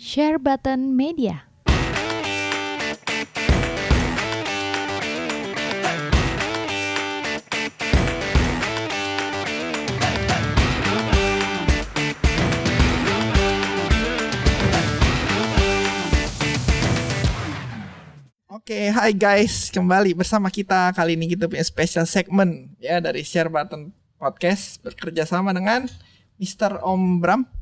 Share Button Media. Oke, hai guys, kembali bersama kita. Kali ini kita punya special segment ya dari Share Button Podcast bekerja sama dengan Mr. Om Bram.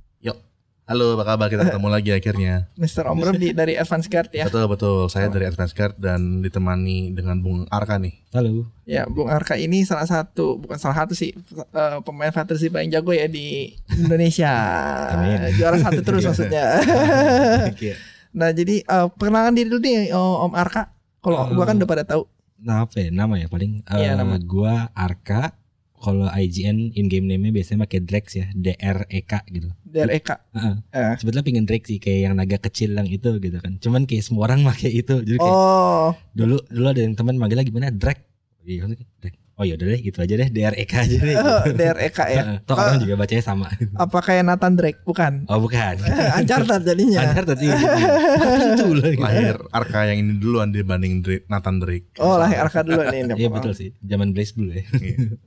Halo, apa kabar? Kita ketemu lagi akhirnya. Mr. Om di, dari Advance Guard ya. Betul betul. Saya dari Advance Guard dan ditemani dengan Bung Arka nih. Halo. Ya, Bung Arka ini salah satu, bukan salah satu sih, eh, pemain fantasy paling jago ya di Indonesia. Amin. Juara satu terus maksudnya. nah, jadi eh, perkenalan diri dulu nih oh, Om Arka. Kalau Eh, gua kan udah pada tahu. Nah, apa ya nama ya paling? Iya, Eh, nama. Gua Arka. Kalau IGN in game name-nya biasanya pakai Drex ya, D R E K gitu. DREK. Heeh. Eh. Sebetulnya pengen Drex sih kayak yang naga kecil yang itu gitu kan. Cuman kayak semua orang pakai itu. Jadi kayak Oh, dulu dulu ada yang teman manggilnya gimana? Drek. Iya, kan, Drek. Oh ya udah deh, itu aja deh D R E K aja deh. Gitu. DREK ya. Toh orang juga bacanya sama. Apa kayak Nathan Drake? Bukan. Oh bukan. Uncharted jadinya. Antar tadi. Tentu lah. gitu. Lahir Arka yang ini duluan dibanding Drake, Nathan Drake. Oh lah Arka dulu nih. ini. Iya betul sih. Zaman Blaze Blue ya.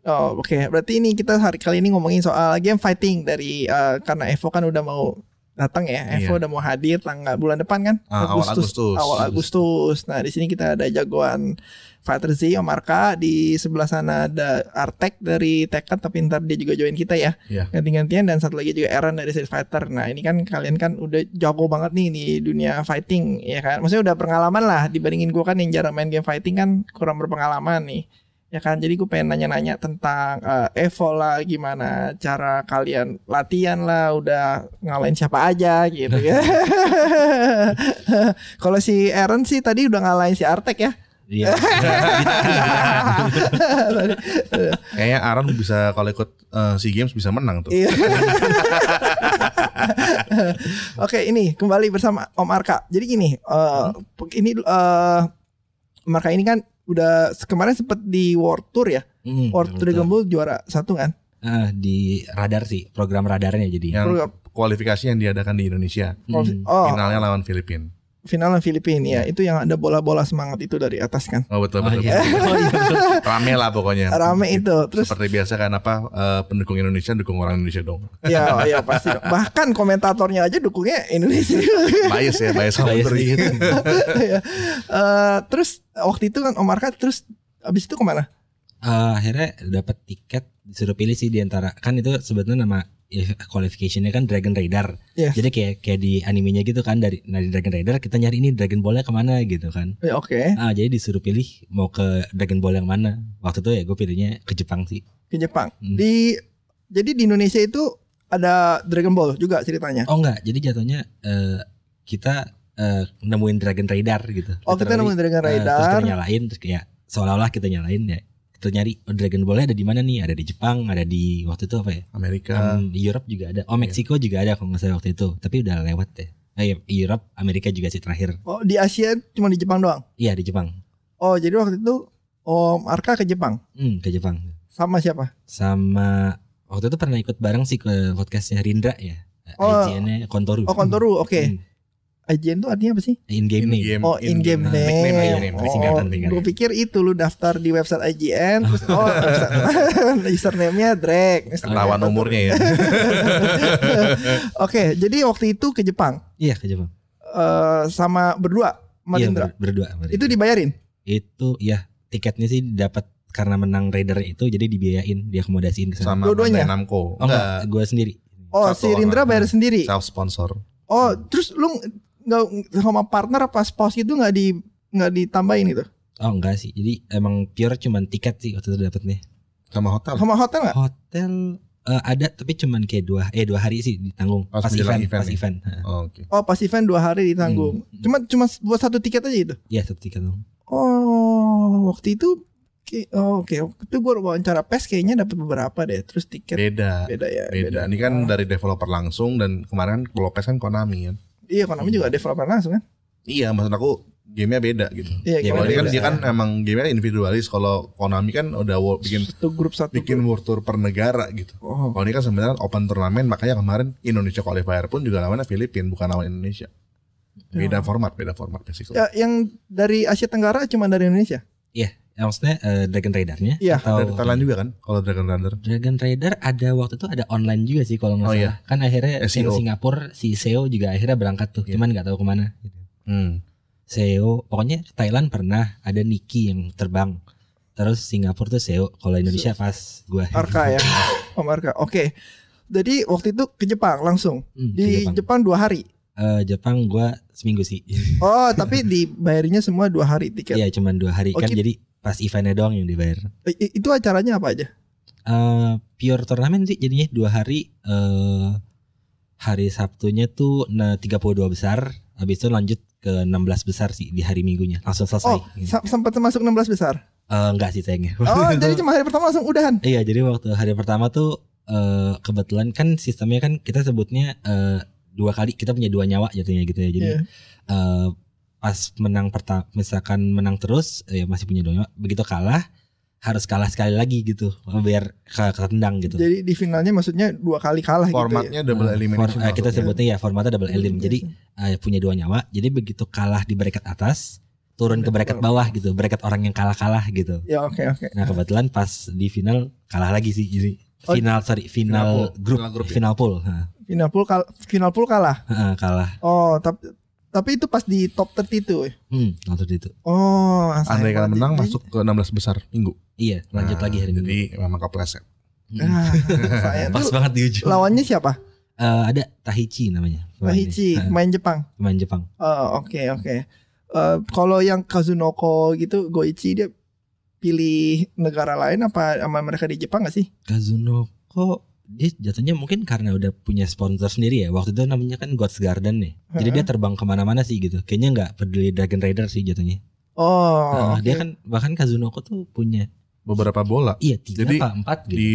Oh oke. Berarti ini kita hari kali ini ngomongin soal game fighting dari eh, karena Evo kan udah mau datang ya. Evo Iya. udah mau hadir tanggal bulan depan kan? Ah, awal Agustus. Awal Agustus. Nah di sini kita ada jagoan Fighter Z Om Arka di sebelah sana ada Artek dari Tekken tapi ntar dia juga join kita ya. Iya. Ganti-gantian dan satu lagi juga Aaron dari Street Fighter. Nah ini kan kalian kan udah jago banget nih di dunia fighting ya kan. Maksudnya udah pengalaman lah dibandingin gue kan yang jarang main game fighting kan kurang berpengalaman nih. Ya kan, jadi gue pengen nanya-nanya tentang eh, Evo lah, gimana cara kalian latihan lah, udah ngalahin siapa aja gitu ya. Kalau si Aaron sih tadi udah ngalahin si Artek ya. Iya. Kayaknya Aaron bisa kalau ikut SEA Games bisa menang tuh. Iya. Oke, ini kembali bersama Om Arka. Jadi gini, eh, ini eh, Om Arka ini kan udah kemarin sempet di World Tour ya. Hmm, World. Dragon Ball juara satu kan. Ah, di radar sih, program radarnya jadi. Yang Program. kualifikasi yang diadakan di Indonesia. Hmm. Oh, Finalnya lawan Filipina. Final Filipina ya. Itu yang ada bola-bola semangat itu dari atas kan. Oh betul Oh, betul. iya. betul. Oh, iya, betul. Rame lah pokoknya. Rame itu. Terus Seperti biasa kan apa eh, pendukung Indonesia dukung orang Indonesia dong. ya ya pasti. Bahkan komentatornya aja dukungnya Indonesia. Bias ya, bias sama. Ya. Eh, terus waktu itu kan Om Arka terus abis itu ke mana? Eh, akhirnya dapat tiket disuruh pilih sih di antara kan itu sebetulnya nama qualificationnya kan Dragon Raider. Yes. Jadi kayak kayak di animenya gitu kan dari dari Dragon Raider kita nyari ini Dragon Ballnya ke mana gitu kan. Ya, Oke, Ah jadi disuruh pilih mau ke Dragon Ball yang mana. Waktu itu ya gue pilihnya ke Jepang sih. ke Jepang. Hmm. Di jadi di Indonesia itu ada Dragon Ball juga ceritanya. Oh enggak, jadi jatuhnya eh, kita eh, nemuin Dragon Raider gitu. Oh, kita nemuin Dragon eh, terus Raider. kita nyalain terus kayak seolah-olah kita nyalain ya. Kita nyari oh, Dragon Ballnya ada di mana nih? Ada di Jepang, ada di waktu itu apa ya? Amerika. Um, di Europe juga ada. Oh Meksiko juga ada kalau nggak salah waktu itu. Tapi udah lewat deh. Eh, iya, Europe, Amerika juga sih terakhir. Oh, di Asia cuma di Jepang doang. Iya di Jepang. Oh, jadi waktu itu Om Arka ke Jepang Hmm, ke Jepang. sama siapa? Sama waktu itu pernah ikut bareng sih ke podcastnya Rindra ya. Oh. IGN-nya Kontoru. Oh, Kontoru. Oke. Hmm. IGN itu artinya apa sih? In game nih. Oh, in game Nah, name. nickname aja, nickname. Oh, Singkatan, singkatan. gue pikir itu lu daftar di website IGN terus oh website- username-nya Drake. Ketahuan umurnya ya. Oke, jadi waktu itu ke Jepang Iya ke Jepang. eh, sama berdua sama Iya berdua. berdua. Itu dibayarin. itu ya tiketnya sih dapat karena menang Raider itu jadi dibiayain diakomodasiin ke sana. Sama Dua-duanya? Namco. Oh enggak, gue sendiri. Oh, Satu si Rindra bayar sendiri. Self sponsor. Oh, terus lu nggak sama partner apa spouse itu nggak di nggak ditambahin itu? Oh enggak sih. Jadi emang pure cuman tiket sih waktu itu dapatnya. Sama hotel. Sama hotel nggak? Hotel eh, ada tapi cuman kayak dua eh dua hari sih ditanggung Pas pas, event, event pas nih. event. Ha. Oh, Oke. Oh, pas event dua hari ditanggung. Hmm. Cuma cuma buat satu tiket aja itu. Iya satu tiket dong. Oh, waktu itu oh, oke, waktu itu gue wawancara PES kayaknya dapat beberapa deh. Terus tiket Beda. beda ya. Beda. Ini kan dari developer langsung dan kemarin kalau PES kan Konami kan. Iya, Konami juga developer langsung kan? Iya, maksud aku gamenya beda gitu. Iya, Iya, Kalau gimana dia kan beda? dia kan emang gamenya individualis. Kalau Konami kan udah bikin satu grup satu. bikin grup. world tour per negara gitu. Oh. Kalau ini kan sebenarnya open turnamen makanya kemarin Indonesia qualifier pun juga lawannya Filipina bukan lawan Indonesia. Beda format, beda format basically. Ya, yang dari Asia Tenggara cuma dari Indonesia. Ya, maksudnya eh, Dragon Raider-nya Iya. atau Dari Thailand juga kan kalau Dragon Runner. Dragon Raider ada waktu itu ada online juga sih kalau nggak Oh, salah. Kan akhirnya SEO. yang Singapura si SEO juga akhirnya berangkat tuh, Iya. cuman nggak tahu ke mana. Gitu. Hmm. SEO, pokoknya Thailand pernah ada Niki yang terbang. Terus Singapura tuh SEO, kalau Indonesia pas gua. Arka ya. Om Arka. Oke. Jadi waktu itu ke Jepang langsung. Hmm, Di Jepang. Jepang dua hari. Eh, Jepang gua seminggu sih. Oh, tapi dibayarinya semua dua hari tiket. Iya, cuman dua hari Oh, kan jadi pas eventnya doang yang dibayar. I- Itu acaranya apa aja? eh pure turnamen sih jadinya dua hari eh hari Sabtunya tuh nah, 32 besar habis itu lanjut ke 16 besar sih di hari Minggunya langsung selesai Oh, sa- sempat masuk 16 besar. Eh, enggak sih sayangnya Oh, jadi cuma hari pertama langsung udahan. iya jadi waktu hari pertama tuh eh kebetulan kan sistemnya kan kita sebutnya eh dua kali kita punya dua nyawa jatuhnya gitu ya jadi Iya. eh pas menang pertama misalkan menang terus ya masih punya dua nyawa begitu kalah harus kalah sekali lagi gitu biar ke ketendang gitu Jadi di finalnya maksudnya dua kali kalah gitu ya. Formatnya double Eh, elimination. for- eh, kita sebutnya ya formatnya double elim. Jadi eh, punya dua nyawa. Jadi begitu kalah di bracket atas, turun ke bracket bawah gitu. Bracket orang yang kalah-kalah gitu. Ya oke oke. Nah kebetulan pas di final kalah lagi sih. Jadi Oh, final sorry final, Final pool. grup Final grup ya? final pool Nah, Final pool kal final pool kalah. heeh, kalah. Oh, tapi tapi itu pas di top 30 itu. ya? Hmm, waktu itu. Oh, Andai kalian menang banget. masuk ke 16 besar minggu. Iya, lanjut Nah, lagi hari Jadi Minggu. memang kepleset. Hmm. Ah, sayang. Pas Itu banget di ujung. lawannya siapa? Eh, ada Tahichi namanya. Heeh, main Jepang. pemain Jepang. Oh, oke oke. Eh, kalau yang Kazunoko gitu, Goichi dia pilih negara lain apa sama mereka di Jepang gak sih? Kazunoko dia jatuhnya mungkin karena udah punya sponsor sendiri ya waktu itu namanya kan God's Garden nih jadi Heeh. dia terbang ke mana-mana sih gitu kayaknya nggak peduli Dragon Raider sih jatuhnya Oh, Nah, oke. dia kan bahkan Kazunoko tuh punya Beberapa bola. iya tiga Jadi, apa empat gitu Di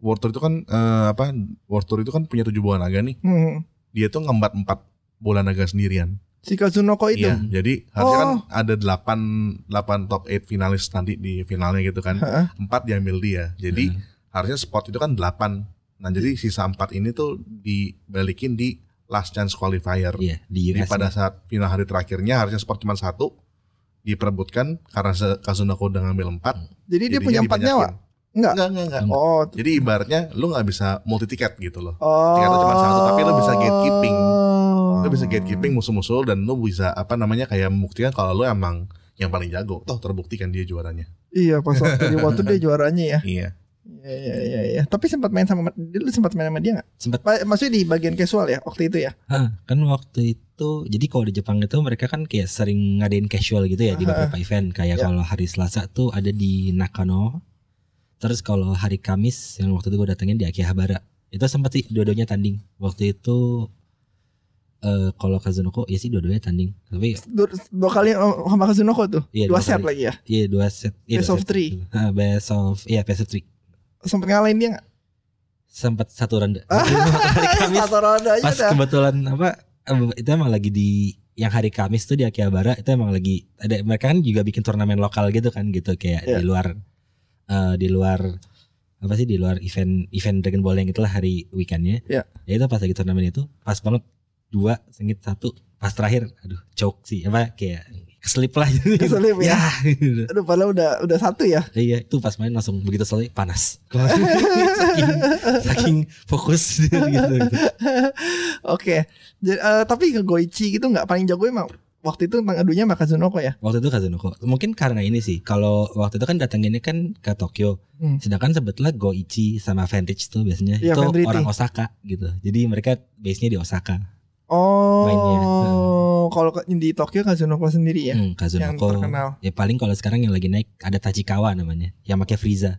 World Tour itu kan eh, apa? World Tour itu kan punya tujuh bola naga nih. Hmm. Dia tuh ngembat empat bola naga sendirian. Si Kazunoko itu. Iya, jadi harusnya kan Oh. ada 8 8 top 8 finalis nanti di finalnya gitu kan. Empat diambil dia. Jadi Heeh. harusnya spot itu kan 8. Nah, jadi sisa 4 ini tuh dibalikin di last chance qualifier. iya di Jadi US pada saat final hari terakhirnya harusnya spot cuma satu diperebutkan karena Kazunoko udah ngambil 4. Jadi dia punya empat nyawa. Enggak. Enggak, enggak, enggak. Oh. Jadi ibaratnya lu nggak bisa multi tiket gitu loh. Oh. Tiketnya cuma satu, tapi lu bisa gatekeeping. Lu bisa gatekeeping musuh-musuh dan lu bisa apa namanya kayak membuktikan kalau lu emang yang paling jago. Toh terbukti kan dia juaranya. Iya, pas waktu di waktu dia juaranya ya. Iya. Iya, iya, iya, iya. Tapi sempat main sama dia lu sempat main sama dia nggak? sempat Pa- Maksudnya di bagian casual ya waktu itu ya? Hah, kan waktu itu jadi kalau di Jepang itu mereka kan kayak sering ngadain casual gitu ya di Aha. beberapa event kayak Ya. kalau hari Selasa tuh ada di Nakano terus kalau hari Kamis yang waktu itu gue datengin di Akihabara itu sempat sih dua-duanya tanding waktu itu eh kalau Kazunoko ya sih dua-duanya tanding tapi Dua, dua kali sama Kazunoko tuh. Iya, dua dua set kali. lagi ya. iya dua set iya, Best dua of set. three. Hah, best of iya best of three Sempat ngalahin dia nggak? sempat satu ronde hari Kamis Satu ronde aja pas dah. kebetulan apa itu emang lagi di yang hari Kamis tuh di Akihabara itu emang lagi ada mereka kan juga bikin turnamen lokal gitu kan gitu kayak Iya. di luar eh, di luar apa sih di luar event event Dragon Ball yang itulah hari weekendnya Iya. ya itu pas lagi turnamen itu pas banget dua sengit satu pas terakhir aduh choke sih apa kayak keselip lah Keselip ya. gitu. Aduh, padahal udah udah satu ya. Iya itu pas main langsung begitu selesai panas saking, saking fokus gitu, gitu. Oke. Jadi, eh, tapi ke Goichi gitu nggak paling jago emang waktu itu emang adunya sama Kazunoko ya. Waktu itu Kazunoko. Mungkin karena ini sih. Kalau waktu itu kan datanginnya kan ke Tokyo. Hmm. Sedangkan sebetulnya Goichi sama Vantage tuh biasanya Iya, itu orang Osaka gitu. Jadi mereka base-nya di Osaka. Oh. Mainnya. Kalau ke- di Tokyo Kazunoko sendiri ya. Hmm, Kazunoko. Yang terkenal. Ya paling kalau sekarang yang lagi naik ada Tachikawa namanya. Yang pakai Frieza.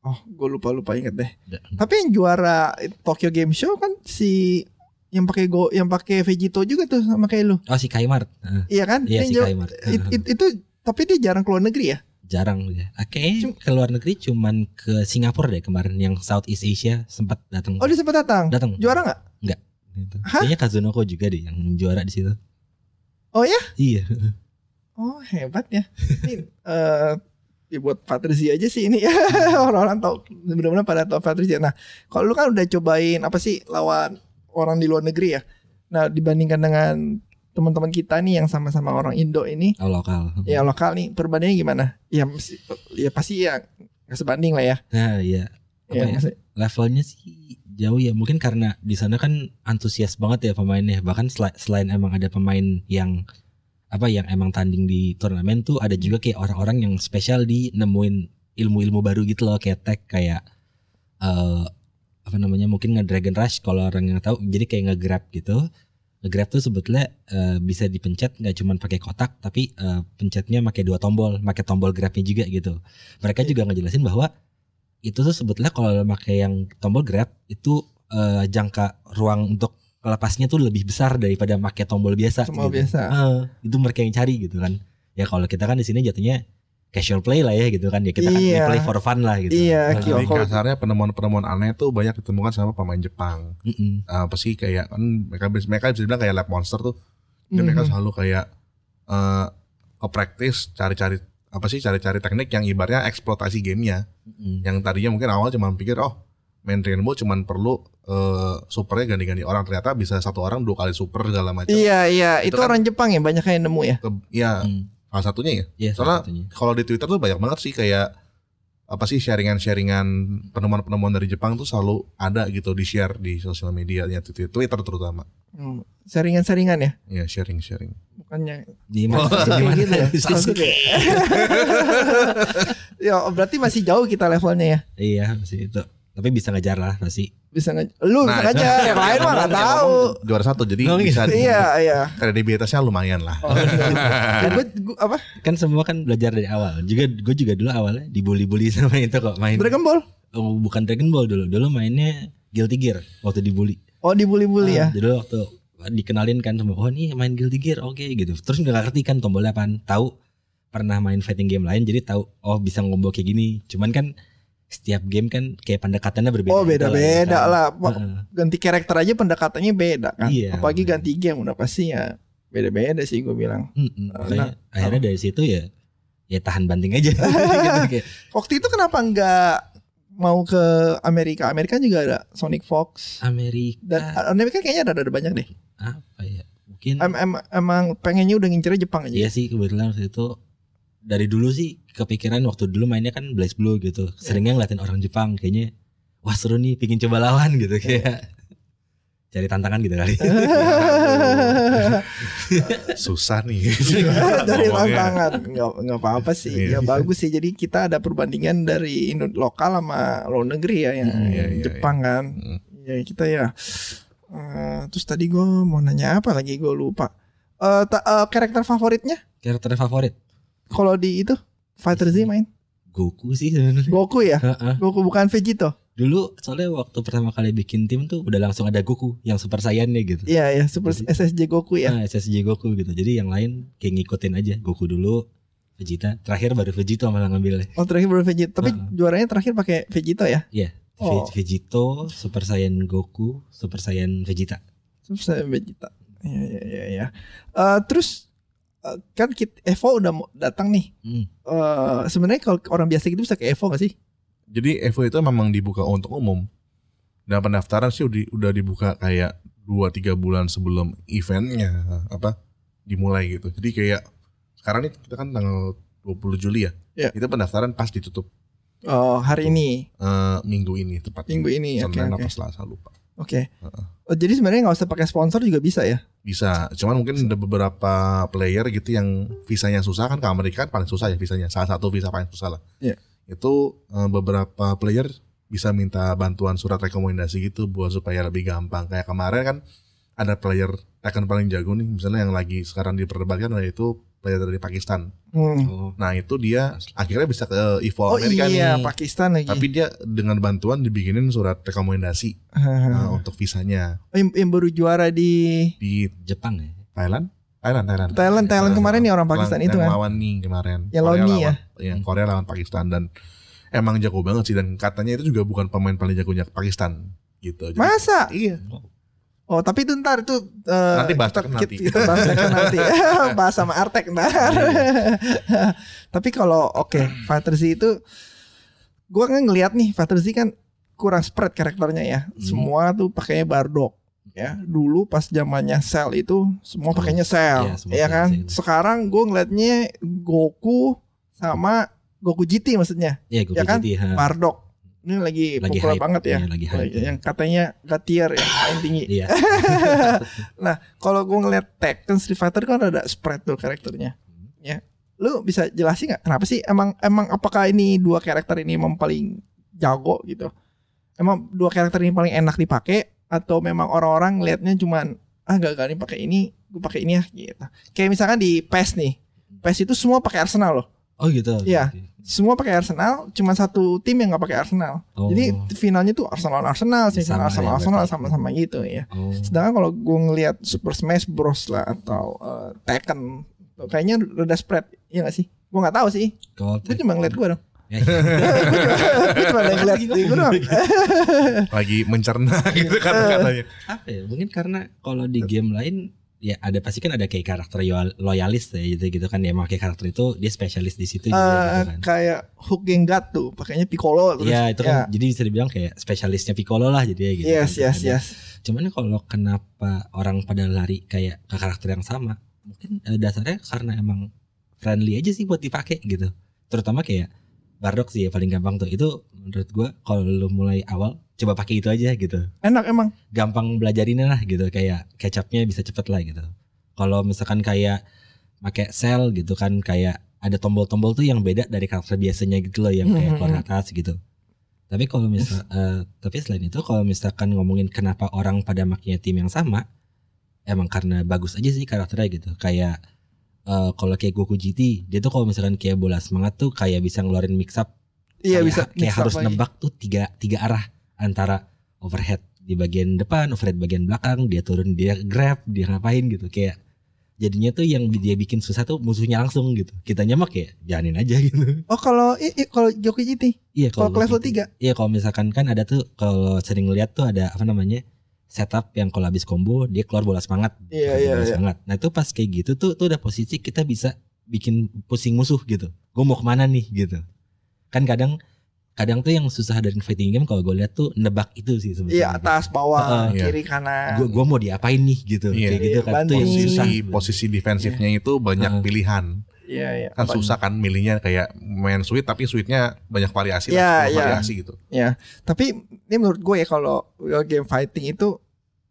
Oh, gue lupa lupa inget deh. Da- Tapi yang juara Tokyo Game Show kan si yang pakai go yang pakai Vegito juga tuh sama kayak lu. Oh si Kaimar. Heeh, Iya kan? Iya Yang si jauh- Kaimar. it- it- itu tapi dia jarang keluar negeri ya? Jarang ya. Ah, Kayaknya ke luar negeri cuman ke Singapura deh kemarin yang Southeast Asia sempat datang. Oh dia sempat datang. datang. Juara nggak? Gitu. Kayaknya Kazunoko juga deh yang juara di situ. Oh ya? Iya. Oh hebat ya. Ini eh ya buat Patrizia aja sih ini ya orang-orang tahu benar-benar pada tahu Patrizia. Nah kalau lu kan udah cobain apa sih lawan orang di luar negeri ya. Nah dibandingkan dengan teman-teman kita nih yang sama-sama orang Indo ini Oh, lokal. ya lokal nih perbandingannya gimana? Ya ya pasti ya nggak sebanding lah ya. Nah, iya. Apa Ya, ya? maksud- Levelnya sih jauh ya. Mungkin karena di sana kan antusias banget ya pemainnya. Bahkan sela- selain emang ada pemain yang apa yang emang tanding di turnamen tuh ada juga kayak orang-orang yang spesial di nemuin ilmu-ilmu baru gitu loh kayak tech kayak eh apa namanya mungkin nge-dragon rush kalau orang yang tahu jadi kayak nge-grab gitu nge-grab tuh sebetulnya eh, bisa dipencet nggak cuman pakai kotak tapi eh, pencetnya pakai dua tombol pakai tombol grabnya juga gitu mereka juga ngejelasin bahwa itu tuh sebetulnya kalau pakai yang tombol grab itu eh, jangka ruang untuk lepasnya tuh lebih besar daripada pakai tombol biasa Tombol gitu. biasa. Eh, itu mereka yang cari gitu kan ya kalau kita kan di sini jatuhnya casual play lah ya gitu kan ya kita kan Iya. play for fun lah gitu Iya, Nah, kalau- kasarnya penemuan-penemuan aneh tuh banyak ditemukan sama pemain Jepang. mm-mm. Apa sih kayak kan mereka mereka bisa bilang kayak lab monster tuh. Jadi mereka Mhm. selalu kayak eh ke praktis cari-cari apa sih cari-cari teknik yang ibaratnya eksploitasi gamenya. Mm-mm. Yang tadinya mungkin awal cuma pikir oh main Rainbow cuma perlu eh supernya ganti-ganti orang ternyata bisa satu orang dua kali super segala macam. Iya iya itu, Itu kan- orang Jepang ya banyak yang nemu ya. Iya Mm. salah satunya ya. Soalnya salah satunya. kalau di Twitter tuh banyak banget sih kayak apa sih sharingan-sharingan penemuan-penemuan dari Jepang tuh selalu ada gitu di share di sosial media ya Twitter, Twitter terutama. Hmm, Saringan-saringan ya, Ya sharing-sharing. bukannya Di Oh, mana gitu ya. Sasuke. ya berarti masih jauh kita levelnya ya. Iya masih itu. Tapi bisa ngejar lah pasti. Bisa nge lu bisa Nah, ngajar, yang lain mah nggak tahu. Juara satu jadi Oh, bisa Iya iya. kredibilitasnya lumayan lah. Oh, iya. Gua- gua- apa? Kan semua kan belajar dari awal. Juga gue juga dulu awalnya dibully-bully sama itu kok main. Dragon Ball. Oh, bukan Dragon Ball dulu. Dulu mainnya Guilty Gear waktu dibully. Oh dibully-bully ya. Ah, Jadi waktu dikenalin kan sama oh nih main Guilty Gear oke gitu. Terus nggak ngerti kan tombolnya apaan. Tahu pernah main fighting game lain jadi tahu oh bisa ngombo kayak gini. Cuman kan setiap game kan kayak pendekatannya berbeda. Oh gitu beda-beda ya kan. lah. Ganti karakter aja pendekatannya beda kan. Iya. Apalagi ganti game udah pasti ya beda-beda sih gue bilang. Mm-mm. Nah, Makanya akhirnya dari situ ya ya tahan banting aja. gitu, Waktu itu kenapa nggak mau ke Amerika? Amerika juga ada Sonic Fox Amerika dan Amerika kayaknya ada ada banyak deh. apa ya? Mungkin Em- em- emang pengennya udah ngincernya Jepang aja. Iya sih kebetulan waktu itu dari dulu sih kepikiran waktu dulu mainnya kan Blaze Blue gitu. Seringnya ngeliatin orang Jepang kayaknya wah seru nih pingin coba lawan gitu kayak. Cari tantangan gitu kali. Susah nih. dari tantangan. Nggak nggak apa-apa sih. Iya. ya bagus sih. Jadi kita ada perbandingan dari Indo lokal sama luar negeri ya yang Hmm, iya, iya, Jepang kan. Hmm. ya kita ya Eh, terus tadi gue mau nanya apa lagi? Gue lupa. Ta- eh, karakter favoritnya? Karakter favorit kalau di itu Fighter Z main Goku sih sebenarnya. Goku ya Heeh. Goku bukan Vegito Dulu soalnya waktu pertama kali bikin tim tuh udah langsung ada Goku yang Super Saiyan nih gitu. iya ya Super SSJ Goku ya Nah, SSJ Goku gitu. Jadi yang lain kayak ngikutin aja Goku dulu Vegeta, terakhir baru Vegito malah ngambilnya. oh terakhir baru Vegito tapi Heeh. juaranya terakhir pakai Vegito ya Iya, Oh. Ve- Vegito, Super Saiyan Goku, Super Saiyan Vegeta. Terus saya Vegeta. Iya iya iya ya. Eh, terus kan kit Evo udah mau datang nih. Hmm. Eh sebenarnya kalau orang biasa gitu bisa ke Evo gak sih? Jadi Evo itu memang dibuka untuk umum. Dan pendaftaran sih udah, udah dibuka kayak 2-3 bulan sebelum eventnya apa dimulai gitu. Jadi kayak sekarang nih kita kan tanggal 20 Juli ya. Iya. Itu pendaftaran pas ditutup Oh hari ini eh, minggu ini tepatnya. minggu ini. Oke Senin oke. apa Selasa lupa. Oke. Heeh. Oh, jadi sebenarnya nggak usah pakai sponsor juga bisa ya? Bisa, cuman mungkin ada beberapa player gitu yang visanya susah kan ke Amerika kan paling susah ya visanya. Salah satu visa paling susah lah. Iya. Itu eh, beberapa player bisa minta bantuan surat rekomendasi gitu buat supaya lebih gampang. Kayak kemarin kan ada player Tekken paling jago nih, misalnya yang lagi sekarang diperdebatkan yaitu player dari Pakistan. Hmm. Oh, Nah itu dia akhirnya bisa ke Evo Oh Amerika iya nih. Pakistan lagi. Tapi dia dengan bantuan dibikinin surat rekomendasi eh, untuk visanya Oh, yang, yang baru juara di di Jepang ya. Thailand. Thailand, Thailand. Thailand Thailand kemarin nih orang Lawan- Pakistan yang itu kan. lawan nih kemarin. Yang lawan nih ya? Yang Korea lawan Pakistan dan emang jago banget sih dan katanya itu juga bukan pemain paling jagonya Pakistan gitu. Jadi- Masa? Iya. Oh tapi itu ntar itu eh, Nanti bahas kita, nanti. kita, bahas nanti. bahas sama Artek ntar. tapi kalau oke Fighter Z itu gua kan ngeliat nih Fighter Z kan kurang spread karakternya ya. Hmm. Semua tuh pakainya Bardock. ya dulu pas zamannya Cell itu semua pakainya Cell iya, ya kan sekarang gue ngeliatnya Goku sama Goku GT maksudnya Iya, gue Ya kan? GT, ha. Bardock ini lagi, Lagi populer hype. banget ya. Iya, lagi hype. yang katanya Gatier yang paling tinggi. Iya. kalau gue ngeliat Tekken Street Fighter kan ada spread tuh karakternya. Ya. Lu bisa jelasin nggak kenapa sih? Emang emang apakah ini dua karakter ini emang paling jago gitu? Emang dua karakter ini paling enak dipakai? Atau memang orang-orang liatnya cuman ah gak gak ini pakai ini gue pakai ini ya gitu. Kayak misalkan di PES nih. PES itu semua pakai Arsenal loh Oh gitu. Iya. semua pakai Arsenal cuma satu tim yang nggak pakai Arsenal Oh. jadi finalnya tuh Arsenal Arsenal sih Sama Arsenal ya, Arsenal sama-sama gitu ya Oh. Sedangkan kalau gue ngelihat Super Smash Bros lah atau eh, Tekken kayaknya rada spread, ya gak sih? Gue nggak tahu sih. Gue cuma ngeliat gue dong. Ya, gue cuma ngeliat lagi mencerna gitu kata-katanya. apa ya? Mungkin karena kalau di game lain ya ada pasti kan ada kayak karakter loyal- loyalis ya gitu gitu kan ya pakai karakter itu dia spesialis di situ juga Eh, gitu kan. kayak Hook Gengat tuh, pakainya Piccolo terus. Iya itu kan ya. jadi bisa dibilang kayak spesialisnya Piccolo lah jadi ya gitu. Yes, kan. yes, Ada- yes. Cuman kalau kenapa orang pada lari kayak ke karakter yang sama? Mungkin eh, dasarnya karena emang friendly aja sih buat dipakai gitu. Terutama kayak Bardock sih ya paling gampang tuh. Itu menurut gua kalau lu mulai awal coba pakai itu aja gitu. Enak emang. Gampang belajarinnya lah gitu kayak kecapnya bisa cepet lah gitu. Kalau misalkan kayak pakai sel gitu kan kayak ada tombol-tombol tuh yang beda dari karakter biasanya gitu loh yang kayak keluar ke atas gitu. Tapi kalau misal eh, tapi selain itu kalau misalkan ngomongin kenapa orang pada makanya tim yang sama, emang karena bagus aja sih karakternya gitu. Kayak eh, kalau kayak Goku GT, dia tuh kalau misalkan kayak bola semangat tuh kayak bisa ngeluarin mix up. Iya kayak, bisa. kayak harus lagi. nebak tuh tiga tiga arah antara overhead di bagian depan, overhead bagian belakang, dia turun dia grab, dia ngapain gitu kayak jadinya tuh yang dia bikin susah tuh musuhnya langsung gitu. Kita nyemak ya jalanin aja gitu. Oh kalau i, i- kalau Joki GT, Iya kalau ke level gitu. 3 Iya kalau misalkan kan ada tuh kalau sering lihat tuh ada apa namanya setup yang kalau habis combo dia keluar bola semangat. Iya, iya, bola iya. semangat. Nah itu pas kayak gitu tuh tuh udah posisi kita bisa bikin pusing musuh gitu. Gue mau ke mana nih gitu. Kan kadang kadang tuh yang susah dari fighting game kalau gue lihat tuh nebak itu sih sebetulnya. Iya atas, bawah, Heeh. kiri, kanan. Gue gue mau diapain nih gitu. Iya. Kayak gitu Iya, kan tuh yang banting. susah. Posisi posisi defensifnya itu banyak Heeh. pilihan. Iya, iya. Kan Apa- susah kan milihnya kayak main sweet tapi sweetnya banyak variasi Iya, lah, 10 iya. variasi gitu. Ya, tapi ini menurut gue ya kalau game fighting itu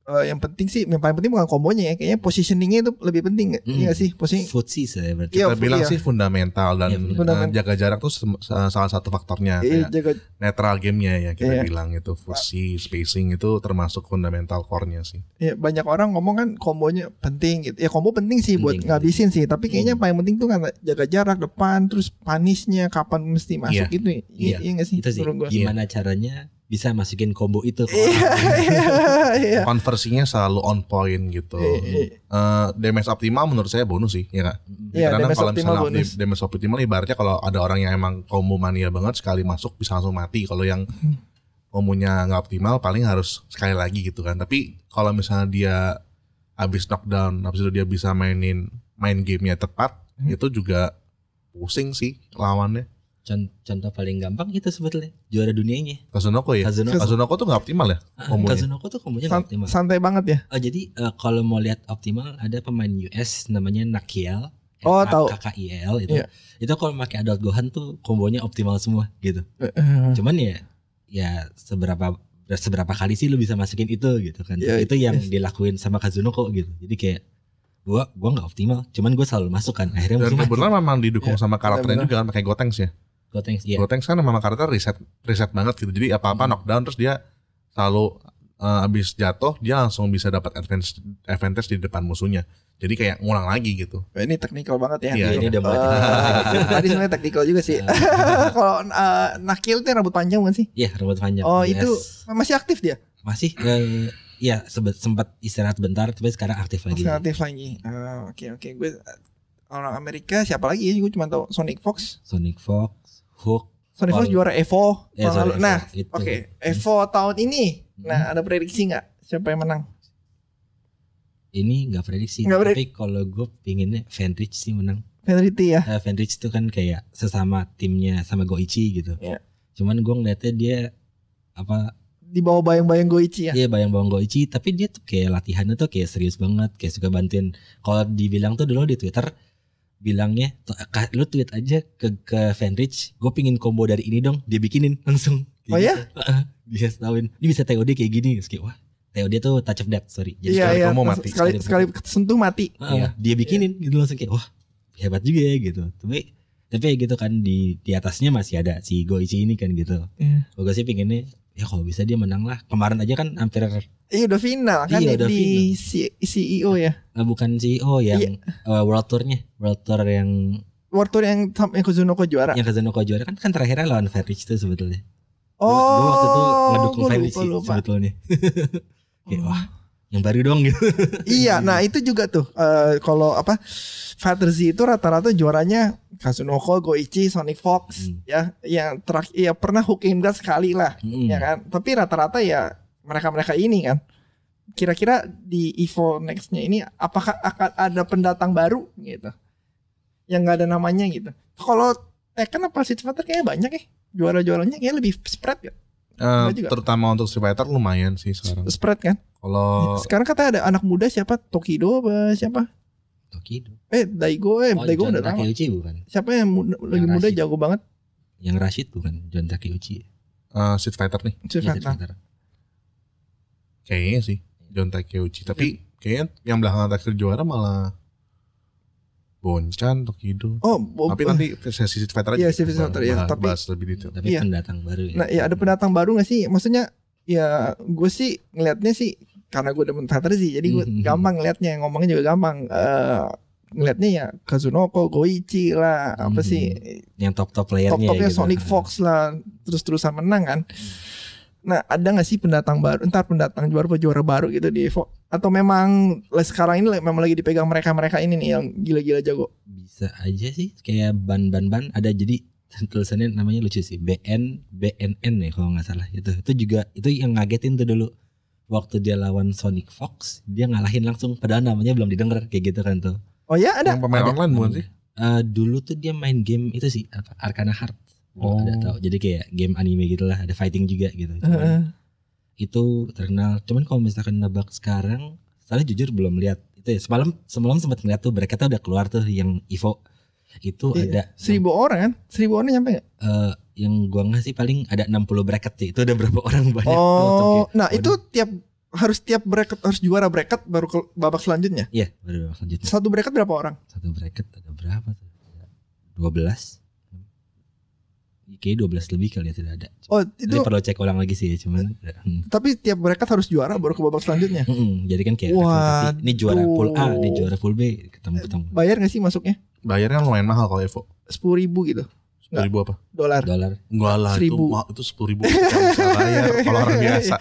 eh, yang penting sih, yang paling penting bukan kombonya ya, kayaknya positioningnya itu lebih penting nggak? Hmm. Iya nggak sih? Posisi Footsie saya berarti. Iya, Kita bilang iya. sih fundamental dan Iya, eh, fundamental. jaga jarak tuh salah satu faktornya Iya, kayak jaga netral gamenya ya kita Iya. bilang itu fusi spacing itu termasuk fundamental core-nya sih. ya, banyak orang ngomong kan kombonya penting gitu. Ya kombo penting sih buat Penting, ngabisin sih, tapi kayaknya Hmm. paling penting tuh kan jaga jarak depan, terus panisnya kapan mesti masuk Iya. gitu. ya. Iya, iya nggak sih? Itu sih gimana caranya bisa masukin combo itu ke Iya, orang. iya, iya. Konversinya selalu on point gitu. Iya, iya. Eh, damage optimal menurut saya bonus sih, ya kak. Iya, Kadang damage kalau optimal misalnya bonus. damage optimal ibaratnya kalau ada orang yang emang combo mania banget sekali masuk bisa langsung mati. Kalau yang Hmm. kombonya nggak optimal paling harus sekali lagi gitu kan. Tapi kalau misalnya dia habis knockdown, habis itu dia bisa mainin main gamenya tepat, Hmm. itu juga pusing sih lawannya. Con- Contoh paling gampang itu sebetulnya juara dunianya. Kazunoko ya. Kazunoko. Kazunoko tuh nggak optimal ya Ah, kombonya. Kazunoko tuh kombonya San- nggak optimal. santai banget ya. Oh, jadi eh, kalau mau lihat optimal ada pemain US namanya Nakiel. Oh, tahu. KKIL itu. Iya. Itu kalau pakai Adult Gohan tuh kombonya optimal semua gitu. Eh, eh. Cuman ya ya seberapa seberapa kali sih lu bisa masukin itu gitu kan. Iya, itu yang yes. dilakuin sama Kazunoko gitu. Jadi kayak gua gua nggak optimal, cuman gua selalu masuk kan. Akhirnya Dan kebetulan memang didukung Iya, sama karakternya benar-benar. juga kan pakai Gotenks ya. Gotenks iya. Gotenks kan memang karakter riset riset banget gitu. Jadi apa-apa Hmm. knockdown terus dia selalu eh, abis jatuh dia langsung bisa dapat advantage advantage di depan musuhnya. Jadi kayak ngulang lagi gitu. Ini teknikal banget ya. Iya, ini udah mulai Eh, tadi sebenarnya teknikal juga sih. Kalau eh, Nakil tuh yang rambut panjang bukan sih? Iya, rambut panjang. Oh Yes. itu masih aktif dia? masih eh ya sebe- sempat istirahat bentar tapi sekarang aktif lagi. Masih aktif lagi. Ah, Oke oke gue orang Amerika siapa lagi ya? Gue cuma tahu Sonic Fox. Sonic Fox, Hook, Sonic Fox juara Evo. Ya, sorry. Nah Evo, itu. oke Evo tahun ini. Hmm. Nah ada prediksi nggak siapa yang menang? ini nggak prediksi. Nggak tapi kalau gue pinginnya Fenrich sih menang. Penalty ya. Eh, Fenrich itu kan kayak sesama timnya sama Goichi gitu. Iya. Cuman gue ngeliatnya dia apa di bawah bayang-bayang Goichi ya. Iya bayang bawang Goichi tapi dia tuh kayak latihannya tuh kayak serius banget kayak suka bantuin kalau dibilang tuh dulu di Twitter bilangnya tuh, "Kak, lu tweet aja ke ke Fenrich gue pingin combo dari ini dong dia bikinin langsung Kayak Oh ya? gitu. Dia tahuin ini bisa TOD kayak gini Terus kayak wah TOD tuh touch of death sorry jadi Iya sekali iya. kamu Sekali, mati. sekali sekali sentuh mati. Heeh, Iya. dia bikinin gitu langsung kayak wah hebat juga ya gitu tapi tapi ya gitu kan di di atasnya masih ada si Goichi ini kan gitu Iya. gue sih pinginnya ya kalau bisa dia menang lah kemarin aja kan hampir Iya udah final kan Iya, di, udah di final. CEO ya. Eh, bukan CEO yang Iya. eh, World Tournya World Tour yang World Tour yang yang Kuzunoko juara. yang Kazunoko juara kan kan terakhirnya lawan Verich tuh sebetulnya Oh, gua waktu itu ngedukung gua Verich sebetulnya kayak Oh. wah yang baru dong gitu Iya, nah itu juga tuh eh, kalau apa Fighter Z itu rata-rata juaranya Kazunoko, Goichi, Sonic Fox Hmm. ya, yang terakhir ya pernah Hooking Blast sekali lah, Mm. ya kan. Tapi rata-rata ya mereka-mereka ini kan. Kira-kira di Evo Next-nya ini apakah akan ada pendatang baru gitu? Yang nggak ada namanya gitu. Kalau Tekken apa Street Fighter kayaknya banyak ya. Juara-juaranya kayak lebih spread ya. Eh, Juga. terutama untuk Street Fighter lumayan sih sekarang. Spread kan. Kalau Sekarang katanya ada anak muda siapa? Tokido apa siapa? Tokido Eh Daigo eh oh Daigo John udah lama. Takeuchi bukan Siapa yang muda, lagi muda Rashid. jago banget? yang Rashid bukan John Takeuchi eh, Street Fighter nih, Street Iya, Fighter. Fighter. kayaknya sih John Takeuchi. Tapi kayaknya yang belakangan terakhir juara malah Bonchan, Tokido. Oh, bo- Tapi nanti sesi aja. Iya, sesi Fighter, ya. bahas, Tapi- bahas lebih detail. tapi Iya. pendatang baru ya Nah, ya ada pendatang baru gak sih? Maksudnya ya gue sih ngelihatnya sih karena gue demen fighter sih, jadi gue gampang ngelihatnya, ngomongnya juga gampang. Eh ngelihatnya ya Kazunoko, Goichi lah, apa Mhm. sih yang top top playernya top-topnya gitu. Sonic Fox lah, terus-terusan menang kan. Nah, ada gak sih pendatang baru, entar pendatang juara apa juara baru gitu di Evo? Atau memang le- sekarang ini memang lagi dipegang mereka-mereka ini nih yang gila-gila jago? bisa aja sih kayak ban ban ban ada jadi tulisannya namanya lucu sih BN BNN ya kalau nggak salah itu itu juga itu yang ngagetin tuh dulu waktu dia lawan Sonic Fox dia ngalahin langsung padahal namanya belum didengar kayak gitu kan tuh Oh ya ada? Yang pemain Ada online bukan sih? Eh, dulu tuh dia main game itu sih apa Arcana Heart Oh. ada tahu jadi kayak game anime gitulah ada fighting juga gitu. Cuman itu terkenal cuman kalau misalkan nebak sekarang saya jujur belum lihat itu ya semalam semalam sempat ngeliat tuh mereka tuh udah keluar tuh yang Evo itu Iya. ada Seribu orang kan? Seribu orang nyampe gak? eh yang gua ngasih paling ada 60 bracket sih. Itu ada berapa orang banyak. Oh, tapi- nah waduh. itu tiap harus tiap bracket harus juara bracket baru ke babak selanjutnya. Iya, baru selanjutnya. Satu bracket berapa orang? Satu bracket ada berapa tuh? Ada 12. Kayaknya 12 lebih kali ya tidak ada. Oh, Itu itu perlu cek ulang lagi sih, cuman hmm. tapi tiap bracket harus juara baru ke babak selanjutnya. Mm-mm, jadi kan kayak representasi, ini juara pool A, ini juara pool B, ketemu ketemu Bayar gak sih masuknya? Bayarnya lumayan mahal kalau Evo. Sepuluh ribu gitu Sepuluh ribu apa? dolar. dolar. Enggak lah Seribu. itu itu sepuluh ribu bayar kalau orang biasa.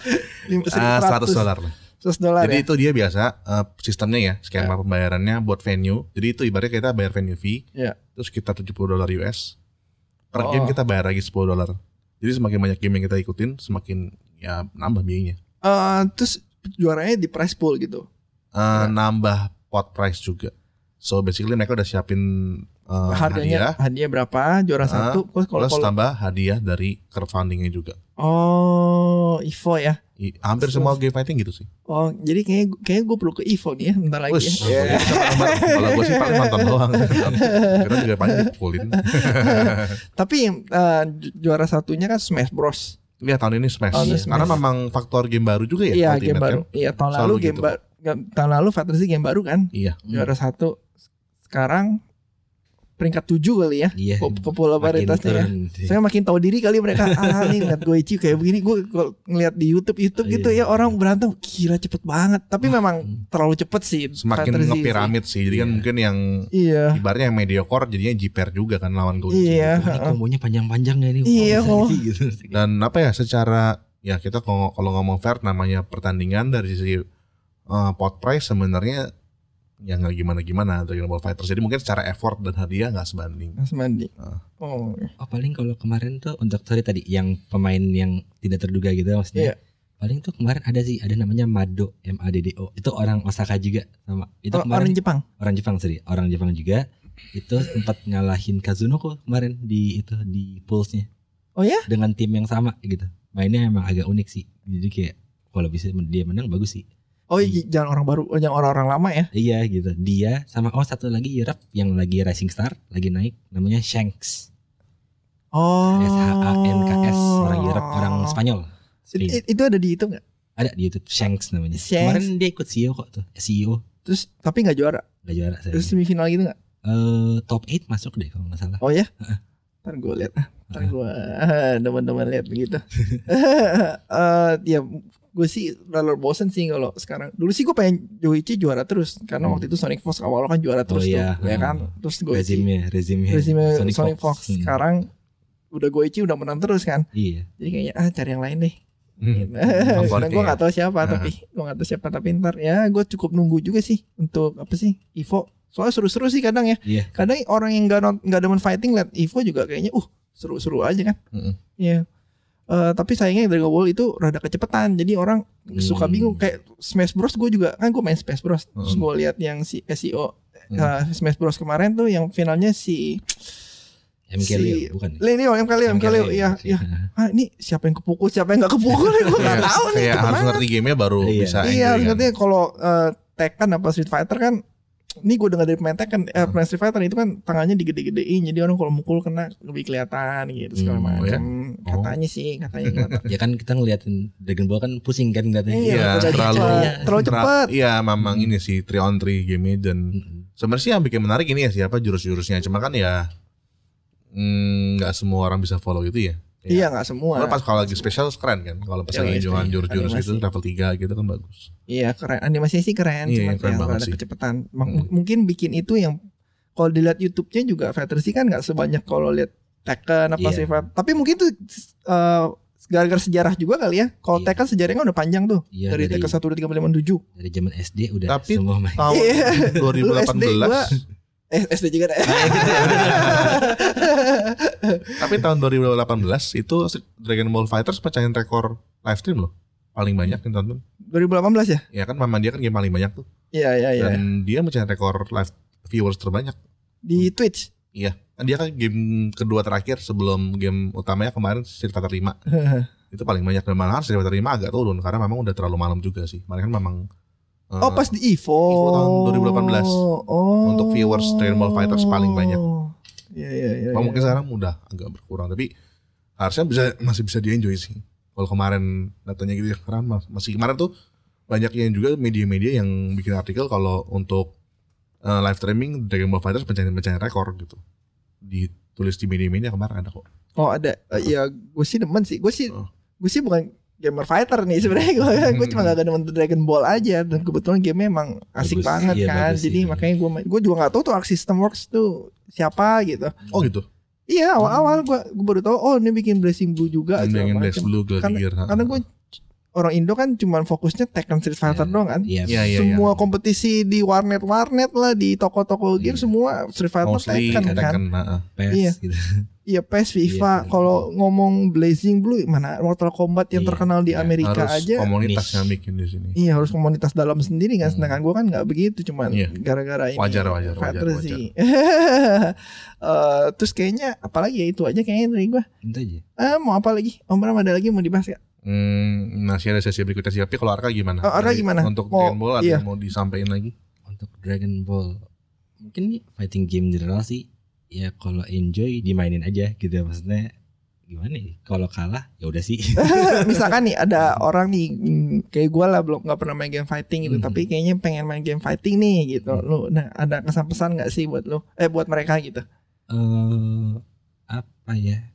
Ah, seratus 100 dolar lah. Seratus dolar Jadi ya. itu dia biasa eh, sistemnya ya skema pembayarannya buat venue. Jadi itu ibaratnya kita bayar venue fee, Iya. terus kita 70 dolar US. Per Oh. game kita bayar lagi 10 dolar. Jadi semakin banyak game yang kita ikutin, semakin ya nambah biayanya. Eh, terus juaranya di prize pool gitu. Eh, nambah pot price juga. So basically mereka udah siapin eh, Harganya hadiah, hadiah berapa? Juara Ah, satu. Terus kalau plus kalau tambah hadiah dari crowdfundingnya juga. oh Evo ya. Hampir semua game fighting gitu sih. Oh, jadi kayak kayak gue perlu ke Evo nih ya bentar lagi. Wes, ya. bareng-bareng. kalau gue sih paling nonton doang. Kita juga paling dipukulin. Tapi ju- juara satunya kan Smash Bros. Iya tahun ini Smash. Tahun ini Karena Smash. memang faktor game baru juga ya. Iya, game baru. Iya, tahun Selalu lalu game gitu. baru. Tahun lalu Z game baru kan? Iya. Juara satu. Sekarang peringkat tujuh kali ya. Iya. Pop- popularitasnya ya. Saya makin tahu diri kali mereka ah nih ngeliat Goichi kayak begini gue kalau ngeliat di YouTube YouTube Iya, gitu ya iya. orang berantem gila cepet banget tapi memang terlalu cepet sih Semakin Z sih. ngepiramid sih. Jadi kan Iya. mungkin yang iya ibaratnya yang mediocre jadinya jiper juga kan lawan Goichi. Iya. gitu. Ini kombonya panjang-panjang ya nih. Iya, sih gitu. Dan apa ya secara ya kita kalau kalau ngomong fair namanya pertandingan dari sisi eh, pot price sebenarnya ya nggak gimana gimana Dragon Ball Fighters. Jadi mungkin secara effort dan hadiah nggak sebanding. Mas Mandi Ah. oh Oh paling kalau kemarin tuh untuk sorry tadi yang pemain yang tidak terduga gitu maksudnya. Iya. Paling tuh kemarin ada sih ada namanya Mado M A D D O. Itu orang Osaka juga sama. Itu Oh, kemarin orang Jepang orang Jepang sorry, orang Jepang juga. Itu sempat ngalahin Kazunoko kemarin di itu di Pulse-nya oh ya dengan tim yang sama gitu. mainnya emang agak unik sih. Jadi kayak kalau bisa dia menang bagus sih. Oh iya, jangan orang baru, oh, jangan orang-orang lama ya. Iya gitu. Dia sama oh satu lagi Europe yang lagi Rising Star lagi naik namanya Shanks. Oh. S H A N K S orang Europe orang Spanyol. It- it- itu ada di itu nggak? Ada di YouTube Shanks namanya. Shanks. Kemarin dia ikut CEO kok tuh. CEO Terus tapi nggak juara. gak juara saya. Terus semifinal gitu nggak? Eh, top 8 masuk deh kalau nggak salah. Oh ya? Ntar gue liat ah. Ntar gue teman-teman lihat begitu. Eh ya gue sih rada bosen sih kalau sekarang. Dulu sih gue pengen Joichi juara terus karena Hmm. waktu itu Sonic Fox awal kan juara terus iya. tuh, ya Hmm. kan. Terus gue Rezimnya, rezimnya, Rezime Sonic, Fox. Hmm. Sekarang udah Goichi udah menang terus kan. Iya. Jadi kayaknya ah cari yang lain deh. Hmm. Nah, Favorit gue ya. gak tahu siapa Nah. tapi gue gak tahu siapa tapi ntar ya gue cukup nunggu juga sih untuk apa sih Evo. Soalnya seru-seru sih kadang ya. Iya. Kadang orang yang gak, nggak demen fighting liat Evo juga kayaknya uh seru-seru aja kan. Iya. Eh, tapi sayangnya Dragon Ball itu rada kecepetan jadi orang suka Hmm. bingung kayak Smash Bros gue juga kan gue main Smash Bros terus Hmm. gue lihat yang si SEO Hmm. eh, Smash Bros kemarin tuh yang finalnya si MK Si- Leo bukan. Leo yang kali yang kali ya ya ah ini siapa yang kepukul siapa yang gak kepukul gue gak tahu nih Kayak harus ngerti gamenya baru Iya. bisa Iya, kan. ngerti kalau eh, Tekken apa Street Fighter kan ini gue dengar dari pemain Tekken eh, pemain Street Fighter itu kan tangannya digede-gedein jadi orang kalau mukul kena lebih kelihatan gitu segala Hmm, oh ya? macam Oh. katanya sih katanya gitu. Ya kan kita ngeliatin Dragon Ball kan pusing kan ngeliatnya. Iya, Iya, udah terlalu cepet, terlalu Tra- cepet. Iya, memang ini sih 3 on 3 game dan Mm-mm. sebenarnya sih yang bikin menarik ini ya siapa jurus-jurusnya. Cuma kan ya mm, nggak semua orang bisa follow itu ya. Iya nggak semua. Kalau pas kalau lagi spesial keren kan. Kalau pas Iya, lagi iya, jualan iya. jurus-jurus Animasi. gitu level 3 gitu kan bagus. Iya keren animasinya sih keren Iya, cuma keren ya, banget ada sih. kecepatan. Mak- Hmm. Mungkin bikin itu yang kalau dilihat YouTube-nya juga Fantasy kan nggak sebanyak kalau lihat Tekken apa Iya. sih. Tapi mungkin tuh eh, gara-gara sejarah juga kali ya. Kalau Iya. Tekken sejarahnya kan udah panjang tuh. Iya, dari, dari- Tekken 1 2 3 4 5 6 7. Dari zaman SD udah Tapi- semua main. Tahun Iya. Lu 2018 SD gua- Eh SD juga dah. Tapi tahun 2018 itu Dragon Ball Fighters pecahin rekor live stream loh. Paling banyak yang tonton. 2018 ya? Ya kan memang dia kan game paling banyak tuh. Iya iya iya. Dan dia mecahin rekor live viewers terbanyak. Di Twitch. Iya. Kan dia kan game kedua terakhir sebelum game utamanya kemarin Street Fighter 5. itu paling banyak dan malahan Street Fighter 5 agak turun karena memang udah terlalu malam juga sih. Mereka kan memang eh, Oh pas di Evo. Evo tahun 2018. Oh. Untuk viewers Dragon Ball Fighters paling banyak. Iya iya iya. Iya. mungkin sekarang udah agak berkurang tapi harusnya bisa masih bisa di enjoy sih. Kalau kemarin datanya gitu ya mas- masih kemarin tuh banyak yang juga media-media yang bikin artikel kalau untuk eh, live streaming Dragon Ball Fighters pencarian-pencarian rekor gitu. Ditulis di media-media kemarin ada kok. Oh ada. Eh, ya gue sih demen sih. Gue sih Oh. gue sih bukan gamer fighter nih sebenarnya gue gue cuma gak demen Dragon Ball aja dan kebetulan game emang asik Bagus. banget Iya, kan bagus jadi sih. makanya gue gue juga nggak tahu tuh Arc System Works tuh siapa gitu Oh gitu. iya awal-awal gue gue baru tahu oh ini bikin Blazing Blue juga yang Black macem. Blue Gladiator. Gitu, karena gue orang Indo kan cuma fokusnya Tekken Street Fighter Iya. doang kan Iya. Iya, iya, semua kompetisi di warnet warnet lah di toko-toko game Iya. semua Street Fighter mostly Tekken kan Tekken, nah, PES Iya. gitu. Iya PES FIFA Iya. kalau ngomong Blazing Blue mana Mortal Kombat yang Iya, terkenal di iya. Amerika harus aja komunitas yang bikin di sini. Iya harus komunitas dalam sendiri kan Hmm. Sedangkan gue kan nggak begitu Cuman Iya. gara-gara ini Wajar, wajar, fighter wajar, sih Eh, Terus kayaknya Apalagi ya itu aja kayaknya dari gue Itu aja. eh, Mau apa lagi Om Bram ada lagi mau dibahas gak? Hmm, masih ada sesi berikutnya sih. Tapi kalau Arka gimana? Oh, Arka gimana? Untuk Mau- Dragon Ball ada iya. yang mau disampaikan lagi? Untuk Dragon Ball mungkin nih fighting game general sih ya kalau enjoy dimainin aja gitu ya maksudnya gimana nih kalau kalah ya udah sih Misalkan nih ada orang nih Kayak gue lah belum nggak pernah main game fighting gitu Hmm. Tapi kayaknya pengen main game fighting nih gitu Lu nah ada kesan pesan gak sih buat lu Eh buat mereka gitu eh apa ya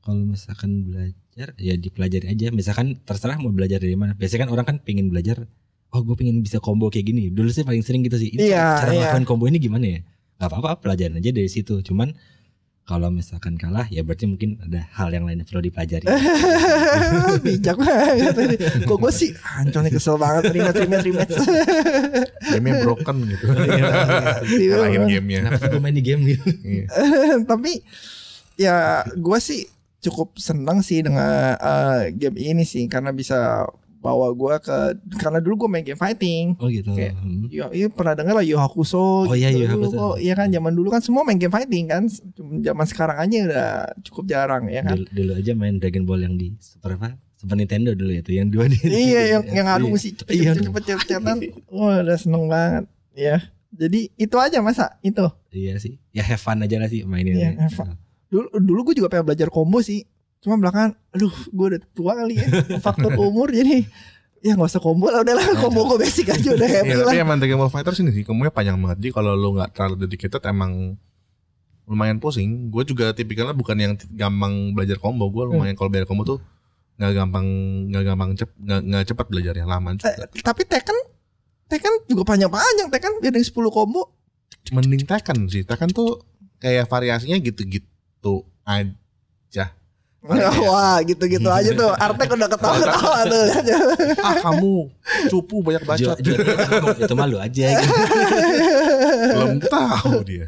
kalau misalkan belajar ya dipelajari aja misalkan terserah mau belajar dari mana biasanya kan orang kan pengen belajar oh gue pengen bisa combo kayak gini dulu sih paling sering gitu sih ini Iya, cara iya. melakukan combo ini gimana ya nggak apa-apa pelajarin aja dari situ cuman kalau misalkan kalah ya berarti mungkin ada hal yang lain yang perlu dipelajari Bijak banget tadi. Kok gue sih Ancol nih kesel banget Rematch rematch rematch Gamenya broken gitu. Iya. Kalahin gamenya. kenapa sih gue main di game gitu Iya. tapi ya gue sih cukup senang sih dengan eh, game ini sih karena bisa bawa gue ke karena dulu gue main game fighting oh gitu Kayak- Hmm. Ya, iya pernah denger lah Yu Hakusho Oh iya, gitu Yu Hakusho. kok. Iya kan zaman dulu kan semua main game fighting kan Zaman sekarang aja udah cukup jarang ya kan dulu, dulu aja main Dragon Ball yang di Super apa Super Nintendo dulu ya tuh yang dua nih. iya yang yang aku mesti cepet Iya. cepet cepet cepet cepetan. Wah udah seneng banget. Ya. Jadi itu aja masa itu. Iya sih. Ya have fun aja lah sih mainin. Iya, have fun. Dulu dulu gue juga pengen belajar combo sih. Cuma belakangan, aduh gue udah tua kali ya. Faktor umur jadi ya nggak usah combo lah udahlah combo gue basic aja udah happy Iya, lah. tapi emang Dragon Ball Fighters ini sih kombonya panjang banget. Jadi kalau lu nggak terlalu dedicated emang lumayan pusing. Gue juga tipikalnya bukan yang gampang belajar combo. Gue lumayan kalau belajar combo tuh nggak gampang nggak gampang cep nggak cepat belajarnya lama juga. Eh, tapi Tekken Tekken juga panjang-panjang Tekken biar yang 10 combo. Mending Tekken sih. Tekken tuh kayak variasinya gitu-gitu aja. Wah gitu-gitu aja tuh. Artek udah ketawa-ketawa tuh. ah kamu cupu banyak Jo, bacot. jo, itu malu aja gitu. Belum tahu dia.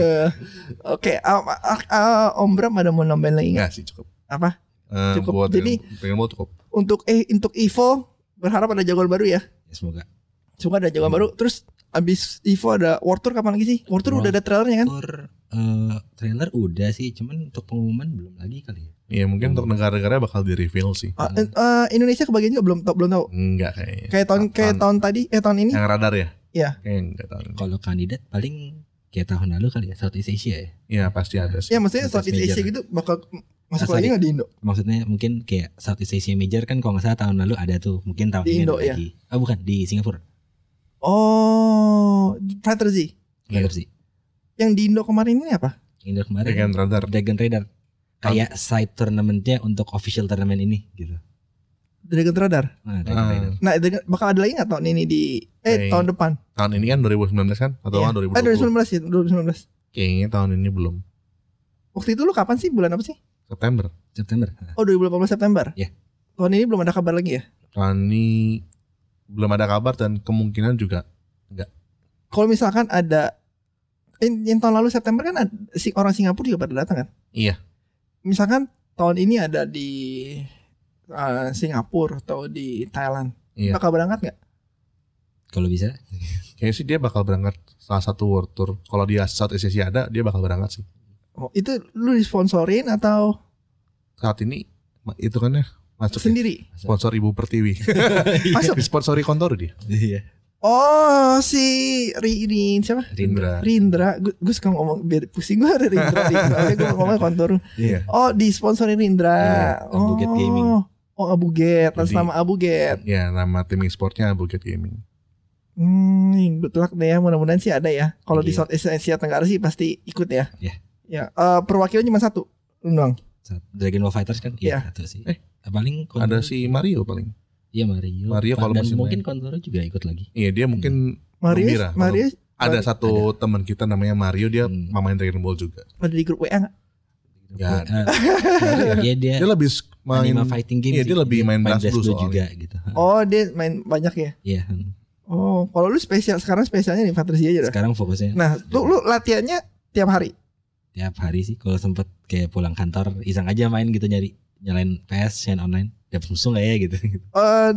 Oke, ah, ah, ah, Om Bram ada mau nambahin lagi nggak? Enggak sih cukup. Apa? Eh, Cukup. buat Jadi- pengen mau cukup. Untuk eh untuk Evo berharap ada jagoan baru ya. Ya, semoga. Semoga ada jagoan baru. Terus abis Evo ada World Tour kapan lagi sih? World Tour udah ada trailernya kan? Tour eh, trailer udah sih, cuman untuk pengumuman belum lagi kali ya. Iya mungkin untuk negara-negara bakal di reveal sih. Eh, eh, Indonesia kebagian juga belum tahu belum tahu. Enggak kayaknya. Kayak tahun kayak tahun tadi eh tahun ini. yang radar ya? Iya. Kayaknya enggak tahun ini. Kalau kandidat paling kayak tahun lalu kali ya Southeast Asia ya. Iya pasti ada sih. Ya maksudnya Southeast Asia major. gitu bakal masuk Ah, lagi nggak di Indo? Maksudnya mungkin kayak Southeast Asia Major kan kalau nggak salah tahun lalu ada tuh. Mungkin tahun Di ini Indo, ada ya? lagi. Ah bukan di Singapura. Oh, Fighter Z. Bener sih. Yang di Indo kemarin ini apa? Indo kemarin Dragon radar. Dragon Raider. Kayak side tournamentnya untuk official turnamen ini gitu. Dragon Radar. Nah, Dragon Ah. Raider. Nah, Dragon- bakal ada lagi nggak tahun ini di eh Kayak- tahun depan? Tahun ini kan 2019 kan? Atau Iya. kan Eh 2020? 2019 ya, 2019. Kayaknya tahun ini belum. Waktu itu lu kapan sih? Bulan apa sih? September. September. Oh 2018 September. Iya. Tahun ini belum ada kabar lagi ya? Tahun ini belum ada kabar dan kemungkinan juga Kalau misalkan ada yang tahun lalu September kan ada, si orang Singapura juga pada datang kan? Iya. Misalkan tahun ini ada di uh, Singapura atau di Thailand, Iya. bakal berangkat nggak? Kalau bisa. Kayaknya sih dia bakal berangkat salah satu world tour. Kalau dia Southeast Asia ada, dia bakal berangkat sih. Oh, itu lu disponsorin atau Saat ini itu kan ya masuk ya, sendiri? sponsor Ibu Pertiwi. Masuk. Disponsori kontor dia. Iya. Oh si Ri, siapa? Rindra. Rindra, gue, suka ngomong biar pusing gue ada Rindra, Rindra. Gue ngomong kontur. Iya. Oh, disponsori Rindra. Iya, Abuget oh. Gaming. Oh, Abuget, atas nama Abuget. Ya, nama tim e-sportnya Buget Gaming. Hmm, good luck deh ya. Mudah-mudahan sih ada ya. Kalau di Iya. Southeast Asia Tenggara sih pasti ikut ya. Iya. Ya, eh, perwakilan cuma satu. Doang. Dragon Ball Fighters kan Iya. iya satu sih. Eh, paling Ada si Mario paling. Iya Mario. Mario kalau dan masih mungkin main. Kontoro juga ikut lagi. Iya, dia mungkin Mario, Gembira. Mario ada Ada. satu teman kita namanya Mario, dia Hmm. pemain Dragon Ball juga. ada di grup WA nggak? Ya, Ah, dia dia Dia lebih main fighting game iya, sih. dia lebih main Blast Blue juga gitu. Oh, dia main banyak ya. Iya. Oh, kalau lu spesial sekarang spesialnya nih Fantasy aja dah. Sekarang fokusnya Nah, lu lu latihannya tiap hari. tiap hari sih kalau sempet kayak pulang kantor iseng aja main gitu nyari nyalain PS main online dapat musuh nggak ya gitu Eh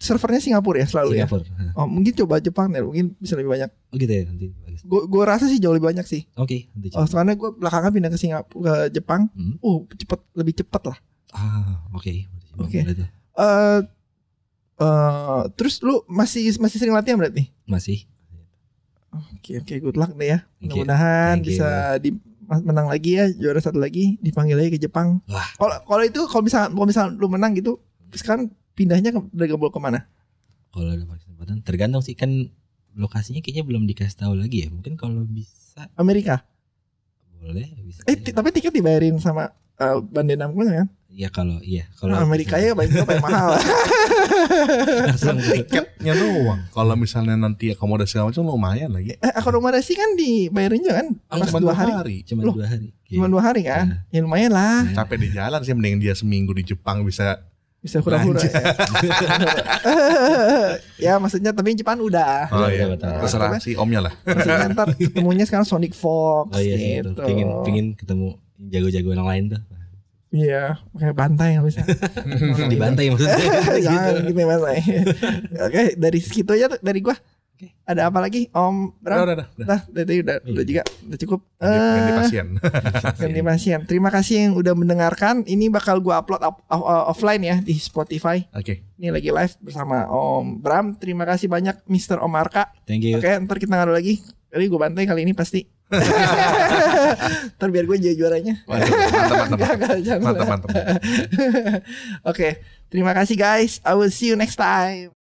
servernya Singapura ya selalu ya. Singapura Oh, mungkin coba Jepang ya, mungkin bisa lebih banyak. oh gitu ya nanti Gue gue rasa sih jauh lebih banyak sih. oke nanti Oh, soalnya gue belakangan pindah ke Singapura ke Jepang. Hmm. Uh, cepet lebih cepet lah. ah oke Oke. Eh eh terus lu masih masih sering latihan berarti? masih Oke oke good luck deh ya. Mudah-mudahan bisa di menang lagi ya juara satu lagi dipanggil lagi ke Jepang. Wah. Kalau kalau itu kalau misal kalau misal lu menang gitu sekarang pindahnya ke Dragon Ball ke mana? kalau ada kesempatan tergantung sih kan lokasinya kayaknya belum dikasih tahu lagi ya mungkin kalau bisa Amerika. boleh bisa Eh tapi tiket dibayarin sama uh, Bandai Namco kan? ya kalau iya kalau Kalau Amerika ya paling paling mahal. langsung tiketnya doang. Kalau misalnya nanti akomodasi segala macam lumayan lagi. eh akomodasi kan dibayarin juga kan? Pas Cuma dua hari. cuma Loh, dua hari Cuma dua hari kan? Ya lumayan lah. Capek di jalan sih mending dia seminggu di Jepang bisa Bisa hura-hura ya. ya maksudnya tapi Jepang udah. Oh Betul, iya, betul. terserah si omnya lah. Maksudnya ntar ketemunya sekarang Sonic Fox oh iya gitu. pengen pengen ketemu jago-jago yang lain tuh Iya, kayak bantai nggak bisa. dibantai maksudnya Jangan gitu bantai. Oke, dari segitu aja tuh, dari gua. Oke. Ada apa lagi Om Udah, Bram? udah, udah. udah. Nah, udah, udah, udah juga, udah cukup. Ganti, ganti Eh, pasien. ganti pasien. Terima kasih yang udah mendengarkan. Ini bakal gua upload up- off- offline ya di Spotify. Oke. Ini lagi live bersama Om Bram. Terima kasih banyak Mr. Om Arka. Thank you. Oke, ntar kita ngadu lagi. Kali gue bantai kali ini pasti. ntar biar gue jadi juaranya. Mantap, mantap. Oke, terima kasih guys. I will see you next time.